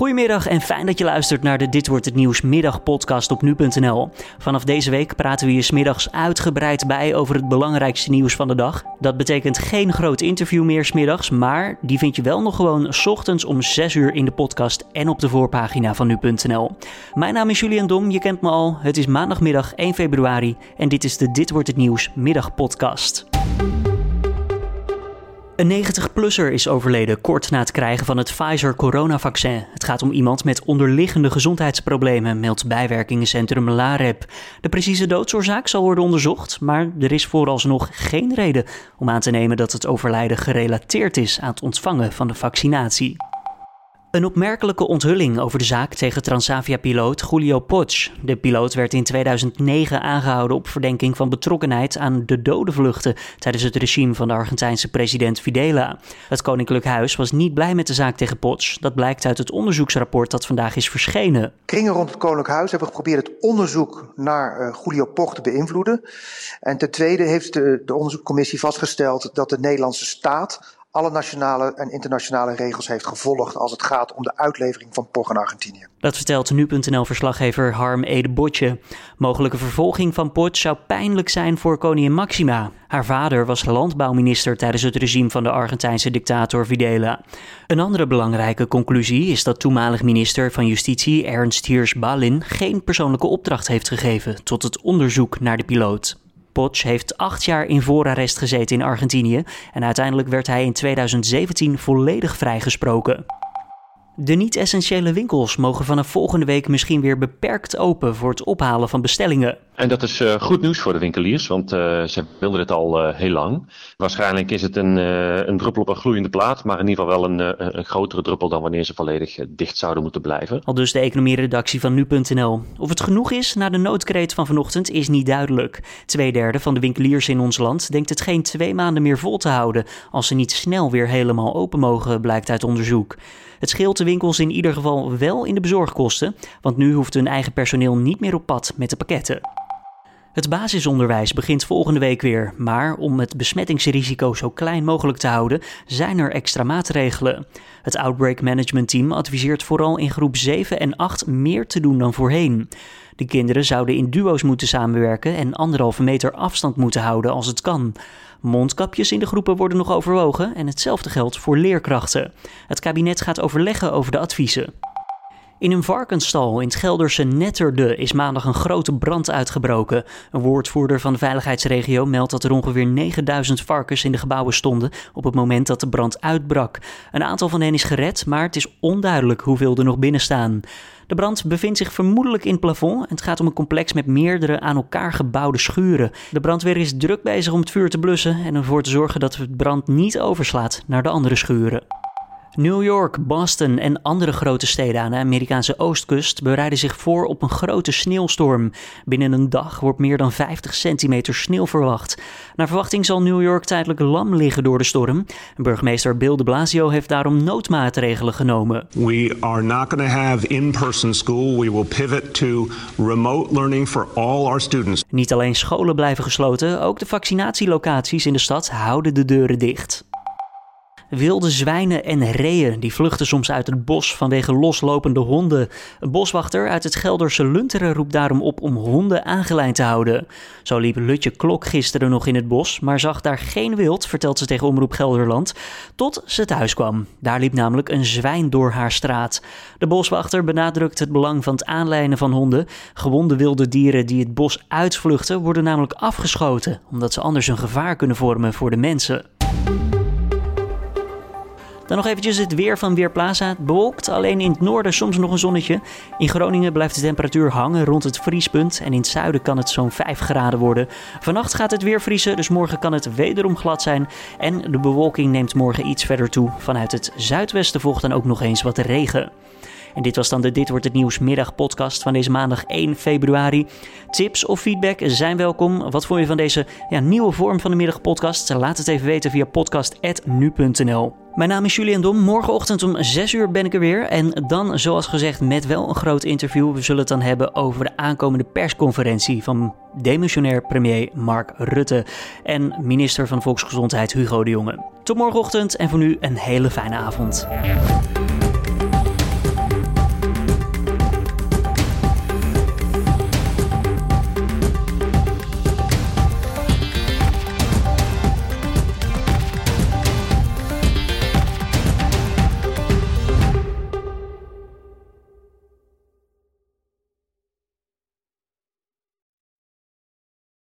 Goedemiddag en fijn dat je luistert naar de Dit wordt het nieuws middagpodcast op nu.nl. Vanaf deze week praten we je smiddags uitgebreid bij over het belangrijkste nieuws van de dag. Dat betekent geen groot interview meer smiddags, maar die vind je wel nog gewoon s ochtends om 6 uur in de podcast en op de voorpagina van nu.nl. Mijn naam is Julian Dom, je kent me al. Het is maandagmiddag 1 februari en dit is de Dit wordt het nieuws middagpodcast. Een 90-plusser is overleden kort na het krijgen van het Pfizer-coronavaccin. Het gaat om iemand met onderliggende gezondheidsproblemen, meldt bijwerkingencentrum LAREP. De precieze doodsoorzaak zal worden onderzocht, maar er is vooralsnog geen reden om aan te nemen dat het overlijden gerelateerd is aan het ontvangen van de vaccinatie. Een opmerkelijke onthulling over de zaak tegen Transavia-piloot Julio Poch. De piloot werd in 2009 aangehouden op verdenking van betrokkenheid aan de dodenvluchten tijdens het regime van de Argentijnse president Fidela. Het Koninklijk Huis was niet blij met de zaak tegen Poch. Dat blijkt uit het onderzoeksrapport dat vandaag is verschenen. Kringen rond het Koninklijk Huis hebben geprobeerd het onderzoek naar uh, Julio Poch te beïnvloeden. En ten tweede heeft de, de onderzoekcommissie vastgesteld dat de Nederlandse staat alle nationale en internationale regels heeft gevolgd als het gaat om de uitlevering van Poch aan Argentinië. Dat vertelt nu.nl-verslaggever Harm Edebotje. Mogelijke vervolging van Poch zou pijnlijk zijn voor koningin Maxima. Haar vader was landbouwminister tijdens het regime van de Argentijnse dictator Videla. Een andere belangrijke conclusie is dat toenmalig minister van Justitie Ernst Hiers Ballin geen persoonlijke opdracht heeft gegeven tot het onderzoek naar de piloot. Poch heeft acht jaar in voorarrest gezeten in Argentinië en uiteindelijk werd hij in 2017 volledig vrijgesproken. De niet-essentiële winkels mogen vanaf volgende week misschien weer beperkt open voor het ophalen van bestellingen. En dat is uh, goed nieuws voor de winkeliers, want uh, ze wilden dit al uh, heel lang. Waarschijnlijk is het een, een, druppel op een gloeiende plaat, maar in ieder geval wel een, een grotere druppel dan wanneer ze volledig dicht zouden moeten blijven. Al dus de economieredactie van nu.nl. Of het genoeg is na de noodkreet van vanochtend is niet duidelijk. Tweederde van de winkeliers in ons land denkt het geen twee maanden meer vol te houden als ze niet snel weer helemaal open mogen, blijkt uit onderzoek. Het scheelt de winkels in ieder geval wel in de bezorgkosten, want nu hoeft hun eigen personeel niet meer op pad met de pakketten. Het basisonderwijs begint volgende week weer, maar om het besmettingsrisico zo klein mogelijk te houden, zijn er extra maatregelen. Het Outbreak Management Team adviseert vooral in groep 7 en 8 meer te doen dan voorheen. De kinderen zouden in duo's moeten samenwerken en anderhalve meter afstand moeten houden als het kan. Mondkapjes in de groepen worden nog overwogen en hetzelfde geldt voor leerkrachten. Het kabinet gaat overleggen over de adviezen. In een varkensstal in het Gelderse Netterde is maandag een grote brand uitgebroken. Een woordvoerder van de veiligheidsregio meldt dat er ongeveer 9000 varkens in de gebouwen stonden op het moment dat de brand uitbrak. Een aantal van hen is gered, maar het is onduidelijk hoeveel er nog binnen staan. De brand bevindt zich vermoedelijk in het plafond en het gaat om een complex met meerdere aan elkaar gebouwde schuren. De brandweer is druk bezig om het vuur te blussen en ervoor te zorgen dat het brand niet overslaat naar de andere schuren. New York, Boston en andere grote steden aan de Amerikaanse oostkust bereiden zich voor op een grote sneeuwstorm. Binnen een dag wordt meer dan 50 centimeter sneeuw verwacht. Naar verwachting zal New York tijdelijk lam liggen door de storm. Burgemeester Bill de Blasio heeft daarom noodmaatregelen genomen. We are not going to have in-person school. We will pivot to remote learning for all our students. Niet alleen scholen blijven gesloten, ook de vaccinatielocaties in de stad houden de deuren dicht. Wilde zwijnen en reeën die vluchten soms uit het bos vanwege loslopende honden. Een boswachter uit het Gelderse Lunteren roept daarom op om honden aangelijnd te houden. Zo liep Lutje Klok gisteren nog in het bos, maar zag daar geen wild, vertelt ze tegen Omroep Gelderland, tot ze thuis kwam. Daar liep namelijk een zwijn door haar straat. De boswachter benadrukt het belang van het aanlijnen van honden. Gewonde wilde dieren die het bos uitvluchten worden namelijk afgeschoten, omdat ze anders een gevaar kunnen vormen voor de mensen. Dan nog eventjes het weer van Weerplaza. Bewolkt, alleen in het noorden soms nog een zonnetje. In Groningen blijft de temperatuur hangen rond het vriespunt. En in het zuiden kan het zo'n 5 graden worden. Vannacht gaat het weer vriezen, dus morgen kan het wederom glad zijn. En de bewolking neemt morgen iets verder toe. Vanuit het zuidwesten volgt dan ook nog eens wat regen. En dit was dan de Dit wordt het nieuws middag podcast van deze maandag 1 februari. Tips of feedback zijn welkom. Wat vond je van deze ja, nieuwe vorm van de middagpodcast? Laat het even weten via podcast.nu.nl. Mijn naam is Julian Dom. Morgenochtend om 6 uur ben ik er weer. En dan, zoals gezegd, met wel een groot interview. We zullen het dan hebben over de aankomende persconferentie van demissionair premier Mark Rutte en minister van Volksgezondheid Hugo de Jonge. Tot morgenochtend en voor nu een hele fijne avond.